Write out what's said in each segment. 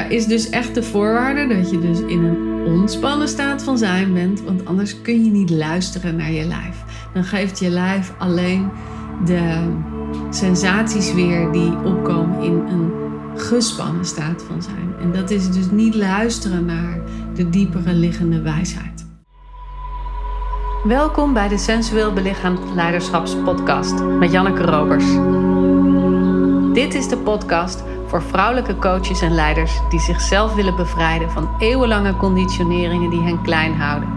is dus echt de voorwaarde dat je dus in een ontspannen staat van zijn bent, want anders kun je niet luisteren naar je lijf. Dan geeft je lijf alleen de sensaties weer die opkomen in een gespannen staat van zijn. En dat is dus niet luisteren naar de diepere liggende wijsheid. Welkom bij de Sensueel Belichaamd Leiderschapspodcast met Janneke Robers. Dit is de podcast voor vrouwelijke coaches en leiders die zichzelf willen bevrijden van eeuwenlange conditioneringen die hen klein houden.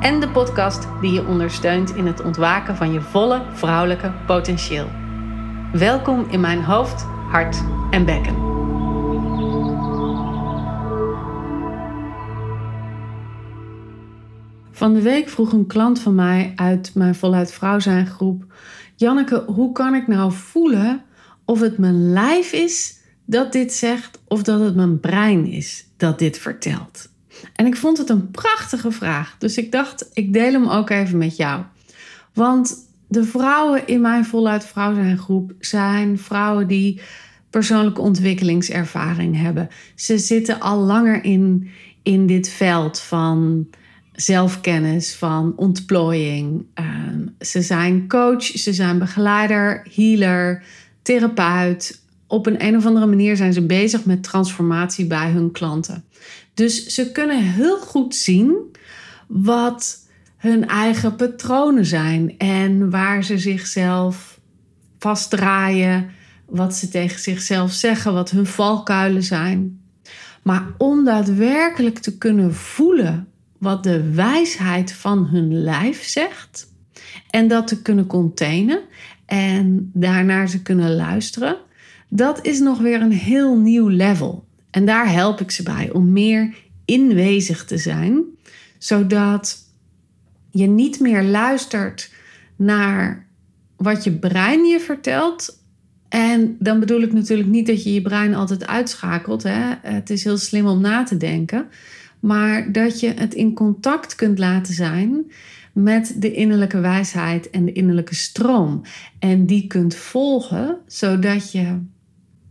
En de podcast die je ondersteunt in het ontwaken van je volle vrouwelijke potentieel. Welkom in mijn hoofd, hart en bekken. Van de week vroeg een klant van mij uit mijn Voluit Vrouw zijn groep: Janneke, hoe kan ik nou voelen of het mijn lijf is dat dit zegt of dat het mijn brein is dat dit vertelt? En ik vond het een prachtige vraag, dus ik dacht, ik deel hem ook even met jou. Want de vrouwen in mijn Voluit Vrouw zijn groep zijn vrouwen die persoonlijke ontwikkelingservaring hebben. Ze zitten al langer in, in dit veld van zelfkennis, van ontplooiing. Ehm, ze zijn coach, ze zijn begeleider, healer, therapeut. Op een, een of andere manier zijn ze bezig met transformatie bij hun klanten. Dus ze kunnen heel goed zien wat hun eigen patronen zijn en waar ze zichzelf vastdraaien, wat ze tegen zichzelf zeggen, wat hun valkuilen zijn. Maar om daadwerkelijk te kunnen voelen wat de wijsheid van hun lijf zegt en dat te kunnen containen en daarnaar ze kunnen luisteren, dat is nog weer een heel nieuw level. En daar help ik ze bij om meer inwezig te zijn, zodat je niet meer luistert naar wat je brein je vertelt. En dan bedoel ik natuurlijk niet dat je je brein altijd uitschakelt. Hè? Het is heel slim om na te denken. Maar dat je het in contact kunt laten zijn met de innerlijke wijsheid en de innerlijke stroom. En die kunt volgen, zodat je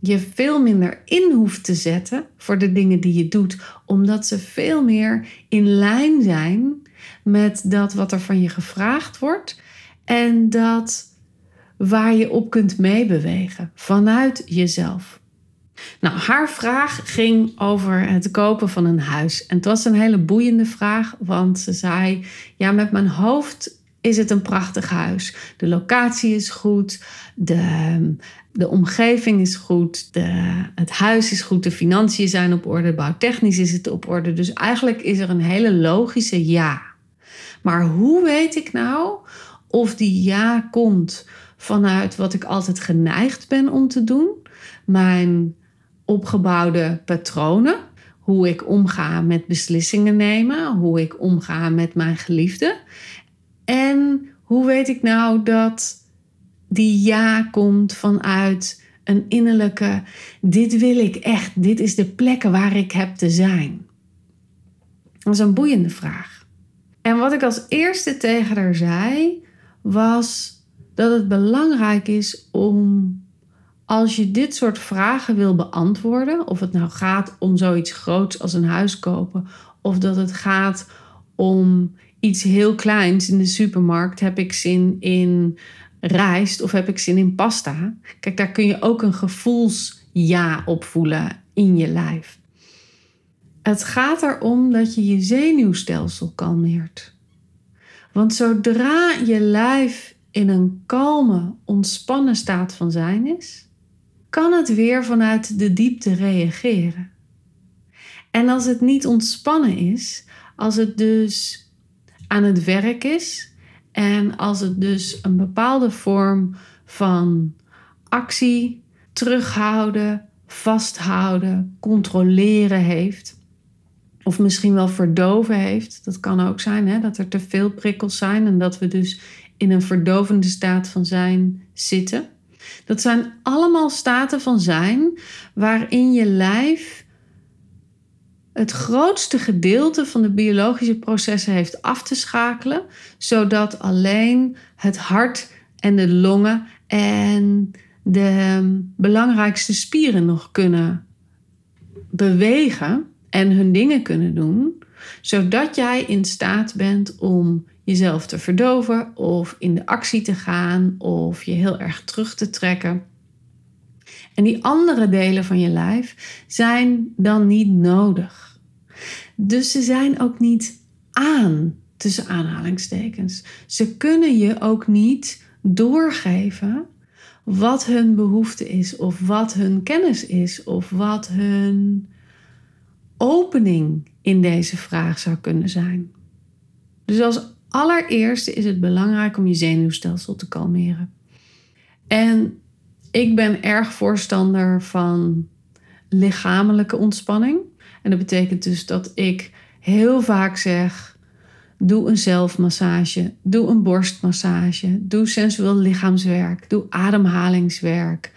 je veel minder in hoeft te zetten voor de dingen die je doet, omdat ze veel meer in lijn zijn met dat wat er van je gevraagd wordt en dat waar je op kunt meebewegen vanuit jezelf. Nou, haar vraag ging over het kopen van een huis. En het was een hele boeiende vraag, want ze zei: Ja, met mijn hoofd is het een prachtig huis. De locatie is goed, de, de omgeving is goed, de, het huis is goed, de financiën zijn op orde, bouwtechnisch is het op orde. Dus eigenlijk is er een hele logische ja. Maar hoe weet ik nou of die ja komt vanuit wat ik altijd geneigd ben om te doen? Mijn opgebouwde patronen. Hoe ik omga met beslissingen nemen, hoe ik omga met mijn geliefde. En hoe weet ik nou dat die ja komt vanuit een innerlijke: dit wil ik echt, dit is de plek waar ik heb te zijn? Dat is een boeiende vraag. En wat ik als eerste tegen haar zei, was dat het belangrijk is om als je dit soort vragen wil beantwoorden, of het nou gaat om zoiets groots als een huis kopen, of dat het gaat om iets heel kleins in de supermarkt, heb ik zin in rijst of heb ik zin in pasta? Kijk, daar kun je ook een gevoelsja op voelen in je lijf. Het gaat erom dat je je zenuwstelsel kalmeert. Want zodra je lijf in een kalme, ontspannen staat van zijn is, kan het weer vanuit de diepte reageren. En als het niet ontspannen is, als het dus aan het werk is en als het dus een bepaalde vorm van actie, terughouden, vasthouden, controleren heeft, of misschien wel verdoven heeft, dat kan ook zijn hè, dat er te veel prikkels zijn en dat we dus in een verdovende staat van zijn zitten. Dat zijn allemaal staten van zijn waarin je lijf het grootste gedeelte van de biologische processen heeft af te schakelen, zodat alleen het hart en de longen en de belangrijkste spieren nog kunnen bewegen en hun dingen kunnen doen, zodat jij in staat bent om jezelf te verdoven of in de actie te gaan of je heel erg terug te trekken. En die andere delen van je lijf zijn dan niet nodig. Dus ze zijn ook niet aan, tussen aanhalingstekens. Ze kunnen je ook niet doorgeven wat hun behoefte is, of wat hun kennis is, of wat hun opening in deze vraag zou kunnen zijn. Dus als allereerste is het belangrijk om je zenuwstelsel te kalmeren. En ik ben erg voorstander van lichamelijke ontspanning. En dat betekent dus dat ik heel vaak zeg: doe een zelfmassage, doe een borstmassage, doe sensueel lichaamswerk, doe ademhalingswerk,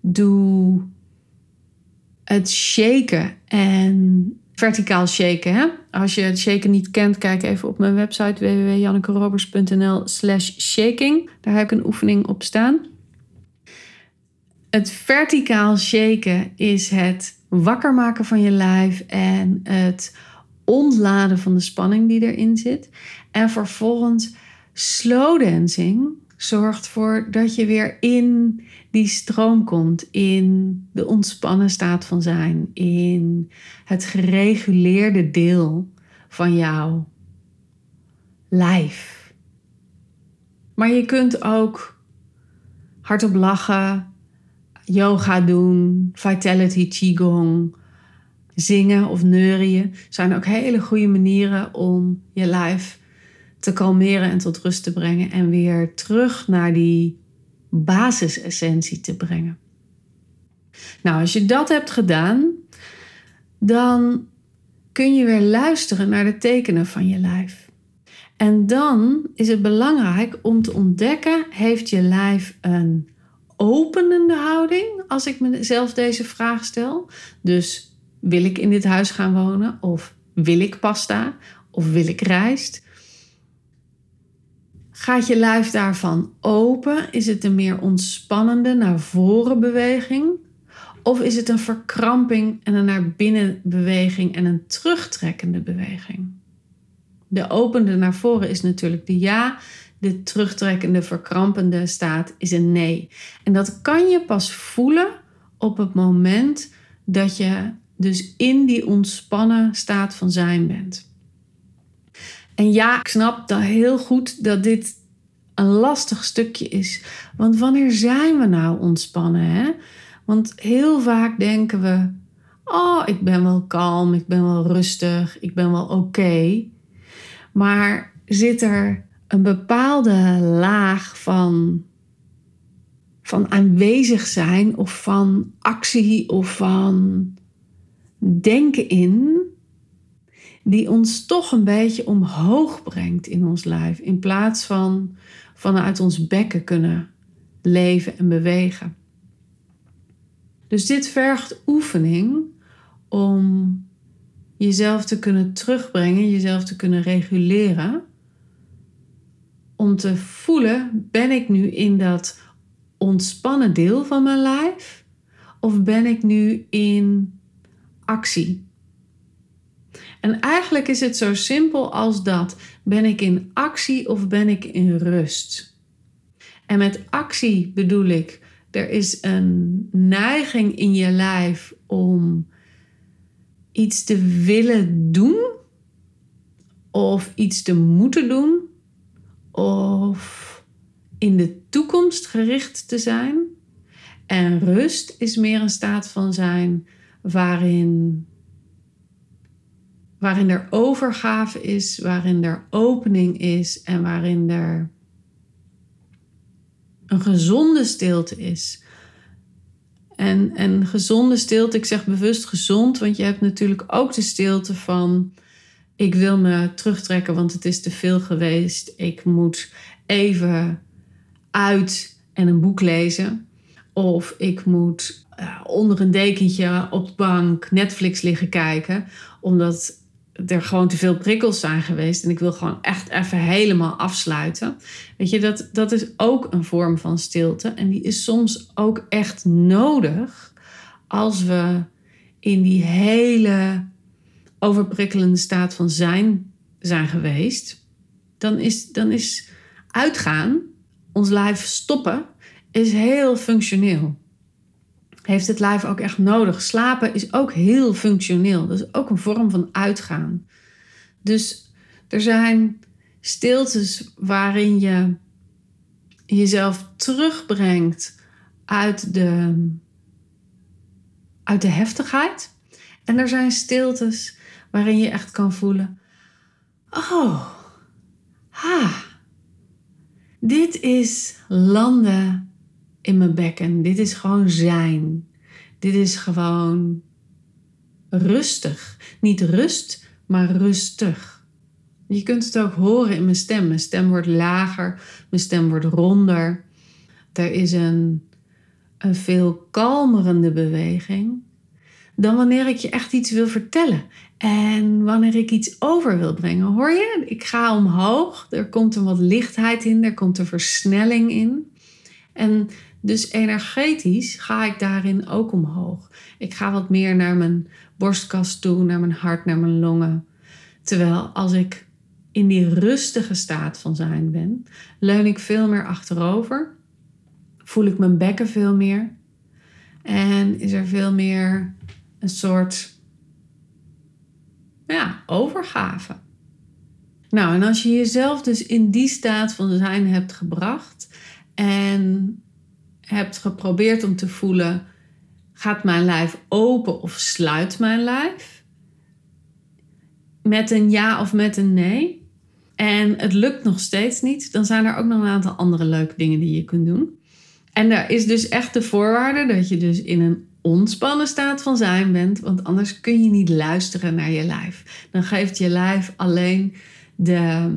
doe het shaken en verticaal shaken. Hè? Als je het shaken niet kent, kijk even op mijn website www.jannekerobers.nl slash shaking. Daar heb ik een oefening op staan. Het verticaal shaken is het wakker maken van je lijf en het ontladen van de spanning die erin zit. En vervolgens slow dancing zorgt ervoor dat je weer in die stroom komt, in de ontspannen staat van zijn, in het gereguleerde deel van jouw lijf. Maar je kunt ook hardop lachen, yoga doen, vitality qigong, zingen of neurien. Zijn ook hele goede manieren om je lijf te kalmeren en tot rust te brengen en weer terug naar die basisessentie te brengen. Nou, als je dat hebt gedaan, dan kun je weer luisteren naar de tekenen van je lijf. En dan is het belangrijk om te ontdekken: heeft je lijf een openende houding als ik mezelf deze vraag stel? Dus wil ik in dit huis gaan wonen? Of wil ik pasta? Of wil ik rijst? Gaat je lijf daarvan open? Is het een meer ontspannende naar voren beweging? Of is het een verkramping en een naar binnen beweging en een terugtrekkende beweging? De opende naar voren is natuurlijk de ja. De terugtrekkende, verkrampende staat is een nee. En dat kan je pas voelen op het moment dat je dus in die ontspannen staat van zijn bent. En ja, ik snap dat heel goed dat dit een lastig stukje is. Want wanneer zijn we nou ontspannen? Hè? Want heel vaak denken we: Oh, ik ben wel kalm, ik ben wel rustig, ik ben wel oké. Maar zit er een bepaalde laag van, van aanwezig zijn of van actie of van denken in, die ons toch een beetje omhoog brengt in ons lijf, in plaats van vanuit ons bekken kunnen leven en bewegen. Dus dit vergt oefening om jezelf te kunnen terugbrengen, jezelf te kunnen reguleren. Om te voelen, ben ik nu in dat ontspannen deel van mijn lijf? Of ben ik nu in actie? En eigenlijk is het zo simpel als dat. Ben ik in actie of ben ik in rust? En met actie bedoel ik, er is een neiging in je lijf om iets te willen doen, of iets te moeten doen, of in de toekomst gericht te zijn. En rust is meer een staat van zijn waarin waarin er overgave is, waarin er opening is en waarin er een gezonde stilte is. En, en gezonde stilte, ik zeg bewust gezond, want je hebt natuurlijk ook de stilte van ik wil me terugtrekken, want het is te veel geweest. Ik moet even uit en een boek lezen. Of ik moet uh, onder een dekentje op de bank Netflix liggen kijken, omdat er gewoon te veel prikkels zijn geweest en ik wil gewoon echt even helemaal afsluiten. Weet je, dat, dat is ook een vorm van stilte en die is soms ook echt nodig als we in die hele overprikkelende staat van zijn zijn geweest, dan is, dan is uitgaan, ons lijf stoppen, is heel functioneel. Heeft het lijf ook echt nodig. Slapen is ook heel functioneel. Dat is ook een vorm van uitgaan. Dus er zijn stiltes waarin je jezelf terugbrengt uit de, uit de heftigheid. En er zijn stiltes waarin je echt kan voelen: oh, ha, dit is landen in mijn bekken. Dit is gewoon zijn. Dit is gewoon rustig. Niet rust, maar rustig. Je kunt het ook horen in mijn stem. Mijn stem wordt lager, mijn stem wordt ronder. Er is een, een veel kalmerende beweging dan wanneer ik je echt iets wil vertellen. En wanneer ik iets over wil brengen. Hoor je? Ik ga omhoog. Er komt een wat lichtheid in. Er komt een versnelling in. En dus energetisch ga ik daarin ook omhoog. Ik ga wat meer naar mijn borstkas toe, naar mijn hart, naar mijn longen. Terwijl als ik in die rustige staat van zijn ben, leun ik veel meer achterover. Voel ik mijn bekken veel meer. En is er veel meer een soort ja, overgave. Nou, en als je jezelf dus in die staat van zijn hebt gebracht en hebt geprobeerd om te voelen: gaat mijn lijf open of sluit mijn lijf? Met een ja of met een nee. En het lukt nog steeds niet, dan zijn er ook nog een aantal andere leuke dingen die je kunt doen. En daar is dus echt de voorwaarde dat je dus in een ontspannen staat van zijn bent, want anders kun je niet luisteren naar je lijf. Dan geeft je lijf alleen de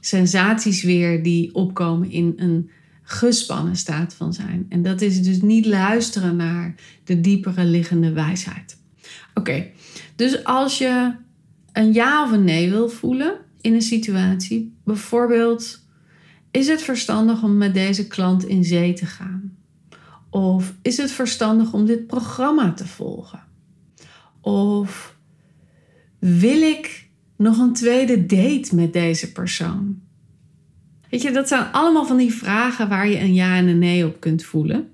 sensaties weer die opkomen in een gespannen staat van zijn. En dat is dus niet luisteren naar de diepere liggende wijsheid. Oké, dus als je een ja of een nee wil voelen in een situatie, bijvoorbeeld, is het verstandig om met deze klant in zee te gaan? Of is het verstandig om dit programma te volgen? Of wil ik nog een tweede date met deze persoon? Weet je, dat zijn allemaal van die vragen waar je een ja en een nee op kunt voelen.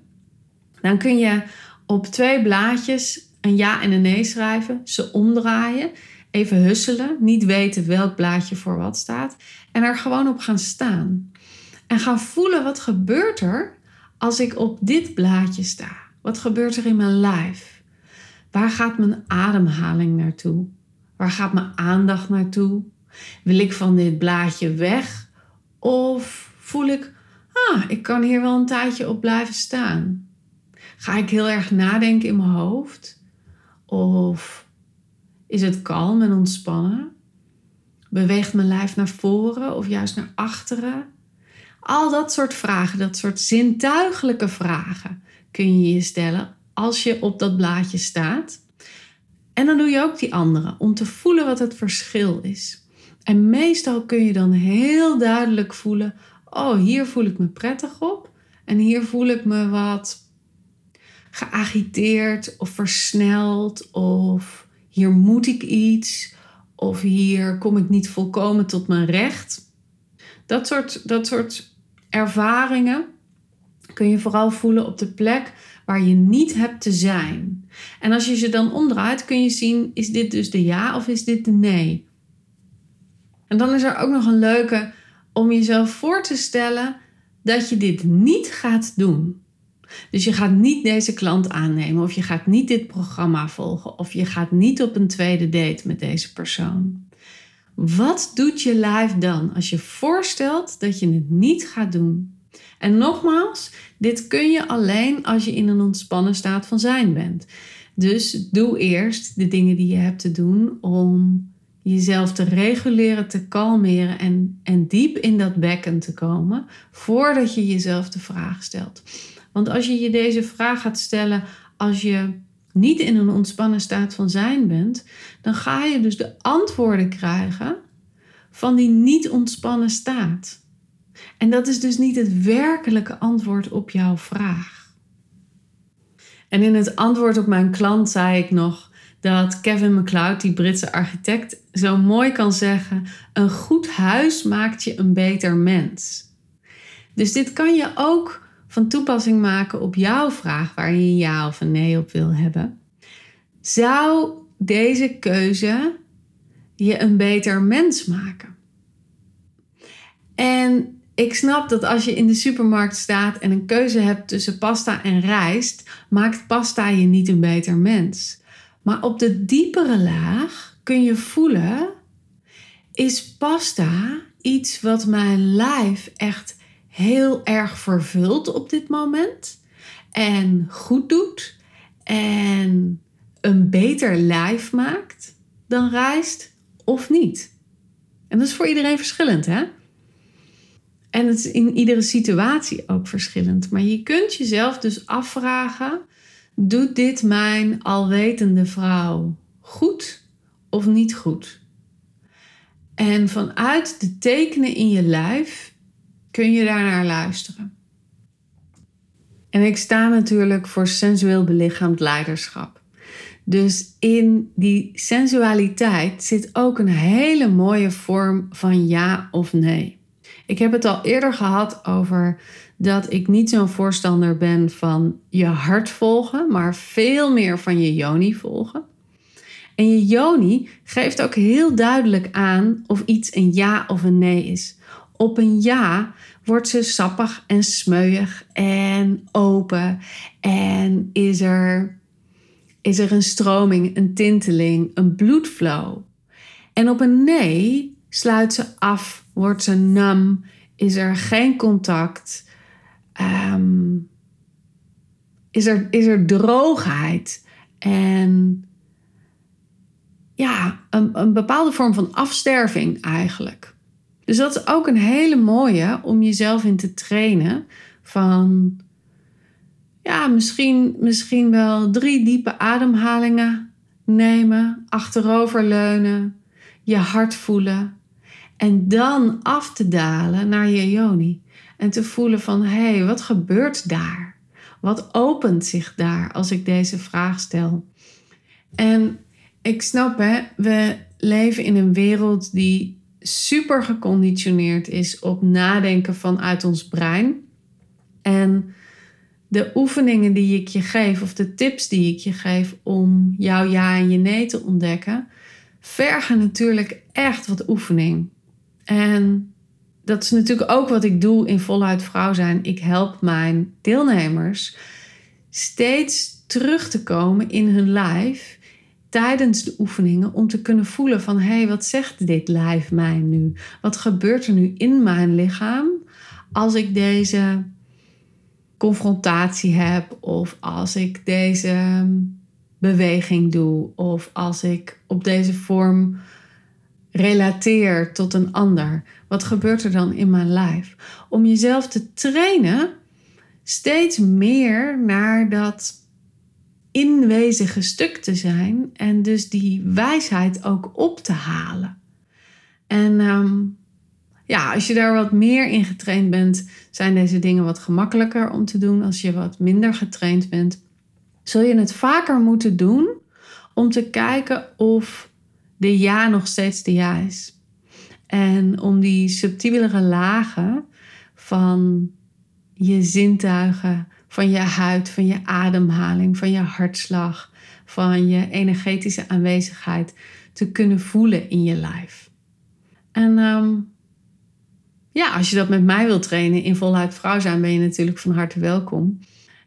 Dan kun je op twee blaadjes een ja en een nee schrijven, ze omdraaien, even husselen, niet weten welk blaadje voor wat staat en er gewoon op gaan staan. En gaan voelen wat gebeurt er als ik op dit blaadje sta. Wat gebeurt er in mijn lijf? Waar gaat mijn ademhaling naartoe? Waar gaat mijn aandacht naartoe? Wil ik van dit blaadje weg? Of voel ik, ah, ik kan hier wel een tijdje op blijven staan? Ga ik heel erg nadenken in mijn hoofd? Of is het kalm en ontspannen? Beweegt mijn lijf naar voren of juist naar achteren? Al dat soort vragen, dat soort zintuigelijke vragen kun je je stellen als je op dat blaadje staat. En dan doe je ook die andere om te voelen wat het verschil is. En meestal kun je dan heel duidelijk voelen: oh, hier voel ik me prettig op en hier voel ik me wat geagiteerd of versneld of hier moet ik iets of hier kom ik niet volkomen tot mijn recht. Dat soort, dat soort ervaringen kun je vooral voelen op de plek waar je niet hebt te zijn. En als je ze dan omdraait, kun je zien: is dit dus de ja of is dit de nee? En dan is er ook nog een leuke om jezelf voor te stellen dat je dit niet gaat doen. Dus je gaat niet deze klant aannemen, of je gaat niet dit programma volgen, of je gaat niet op een tweede date met deze persoon. Wat doet je lijf dan als je voorstelt dat je het niet gaat doen? En nogmaals, dit kun je alleen als je in een ontspannen staat van zijn bent. Dus doe eerst de dingen die je hebt te doen om jezelf te reguleren, te kalmeren en, en diep in dat bekken te komen voordat je jezelf de vraag stelt. Want als je je deze vraag gaat stellen als je niet in een ontspannen staat van zijn bent, dan ga je dus de antwoorden krijgen van die niet ontspannen staat. En dat is dus niet het werkelijke antwoord op jouw vraag. En in het antwoord op mijn klant zei ik nog dat Kevin MacLeod, die Britse architect, zo mooi kan zeggen: een goed huis maakt je een beter mens. Dus dit kan je ook van toepassing maken op jouw vraag waar je een ja of een nee op wil hebben. Zou deze keuze je een beter mens maken? En ik snap dat als je in de supermarkt staat en een keuze hebt tussen pasta en rijst, maakt pasta je niet een beter mens. Maar op de diepere laag kun je voelen: is pasta iets wat mijn lijf echt heel erg vervult op dit moment en goed doet en een beter lijf maakt dan rijst of niet? En dat is voor iedereen verschillend, hè? En het is in iedere situatie ook verschillend. Maar je kunt jezelf dus afvragen: doet dit mijn alwetende vrouw goed of niet goed? En vanuit de tekenen in je lijf kun je daarnaar luisteren. En ik sta natuurlijk voor sensueel belichaamd leiderschap. Dus in die sensualiteit zit ook een hele mooie vorm van ja of nee. Ik heb het al eerder gehad over dat ik niet zo'n voorstander ben van je hart volgen, maar veel meer van je yoni volgen. En je yoni geeft ook heel duidelijk aan of iets een ja of een nee is. Op een ja wordt ze sappig en smeuig en open en is er, is er een stroming, een tinteling, een bloedflow. En op een nee sluit ze af, wordt ze nam, is er geen contact, ehm, is, er, is er droogheid en ja, een, een bepaalde vorm van afsterving eigenlijk. Dus dat is ook een hele mooie om jezelf in te trainen van ja, misschien, misschien wel drie diepe ademhalingen nemen, achteroverleunen, je hart voelen en dan af te dalen naar je yoni. En te voelen van, hé, hey, wat gebeurt daar? Wat opent zich daar als ik deze vraag stel? En ik snap, hè, we leven in een wereld die super geconditioneerd is op nadenken vanuit ons brein. En de oefeningen die ik je geef, of de tips die ik je geef om jouw ja en je nee te ontdekken, vergen natuurlijk echt wat oefening. En dat is natuurlijk ook wat ik doe in voluit vrouw zijn. Ik help mijn deelnemers steeds terug te komen in hun lijf tijdens de oefeningen om te kunnen voelen van hé, hey, wat zegt dit lijf mij nu? Wat gebeurt er nu in mijn lichaam als ik deze confrontatie heb of als ik deze beweging doe of als ik op deze vorm relateer tot een ander. Wat gebeurt er dan in mijn lijf? Om jezelf te trainen steeds meer naar dat inwezige stuk te zijn en dus die wijsheid ook op te halen. En ehm, ja, als je daar wat meer in getraind bent, zijn deze dingen wat gemakkelijker om te doen. Als je wat minder getraind bent, zul je het vaker moeten doen om te kijken of de ja nog steeds de ja is. En om die subtielere lagen van je zintuigen, van je huid, van je ademhaling, van je hartslag, van je energetische aanwezigheid te kunnen voelen in je lijf. En ehm, ja, als je dat met mij wilt trainen in voluit vrouw zijn, ben je natuurlijk van harte welkom.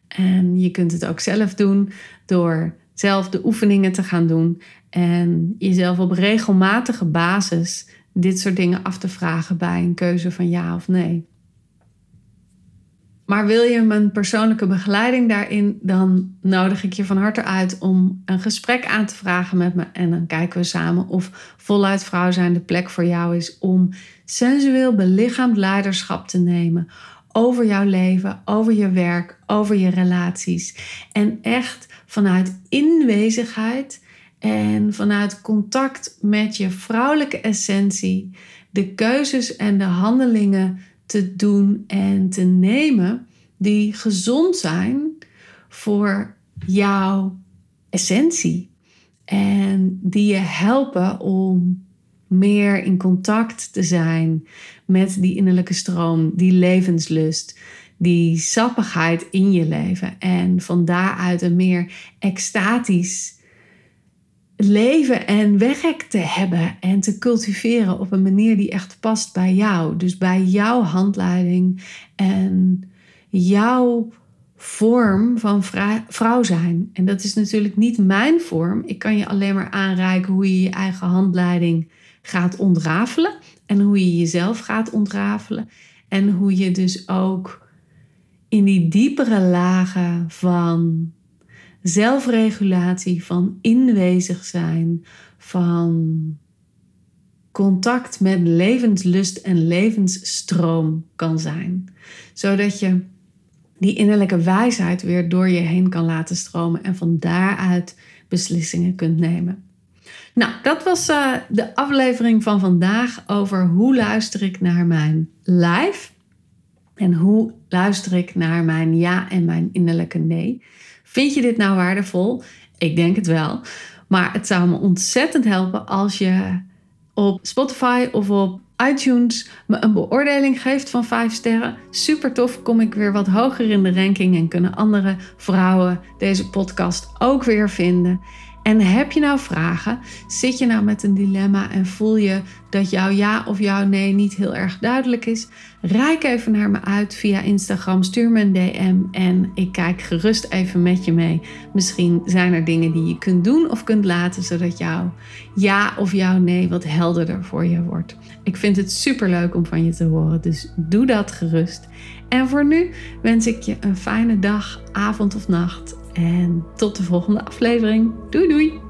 En je kunt het ook zelf doen door zelf de oefeningen te gaan doen en jezelf op regelmatige basis dit soort dingen af te vragen bij een keuze van ja of nee. Maar wil je mijn persoonlijke begeleiding daarin, dan nodig ik je van harte uit om een gesprek aan te vragen met me. En dan kijken we samen of voluit vrouw zijn de plek voor jou is om sensueel belichaamd leiderschap te nemen over jouw leven, over je werk, over je relaties. En echt vanuit inwezigheid en vanuit contact met je vrouwelijke essentie de keuzes en de handelingen te doen en te nemen die gezond zijn voor jouw essentie. En die je helpen om meer in contact te zijn met die innerlijke stroom, die levenslust, die sappigheid in je leven. En van daaruit een meer extatisch leven en werk te hebben en te cultiveren op een manier die echt past bij jou. Dus bij jouw handleiding en jouw vorm van vrouw zijn. En dat is natuurlijk niet mijn vorm. Ik kan je alleen maar aanreiken hoe je je eigen handleiding gaat ontrafelen en hoe je jezelf gaat ontrafelen en hoe je dus ook in die diepere lagen van zelfregulatie, van inwezig zijn, van contact met levenslust en levensstroom kan zijn. Zodat je die innerlijke wijsheid weer door je heen kan laten stromen en van daaruit beslissingen kunt nemen. Nou, dat was uh, de aflevering van vandaag over hoe luister ik naar mijn lijf en hoe luister ik naar mijn ja en mijn innerlijke nee. Vind je dit nou waardevol? Ik denk het wel. Maar het zou me ontzettend helpen als je op Spotify of op iTunes me een beoordeling geeft van 5 sterren. Super tof, kom ik weer wat hoger in de ranking en kunnen andere vrouwen deze podcast ook weer vinden. En heb je nou vragen? Zit je nou met een dilemma en voel je dat jouw ja of jouw nee niet heel erg duidelijk is? Rijk even naar me uit via Instagram, stuur me een DM en ik kijk gerust even met je mee. Misschien zijn er dingen die je kunt doen of kunt laten, zodat jouw ja of jouw nee wat helderder voor je wordt. Ik vind het super leuk om van je te horen, dus doe dat gerust. En voor nu wens ik je een fijne dag, avond of nacht en tot de volgende aflevering. Doei doei!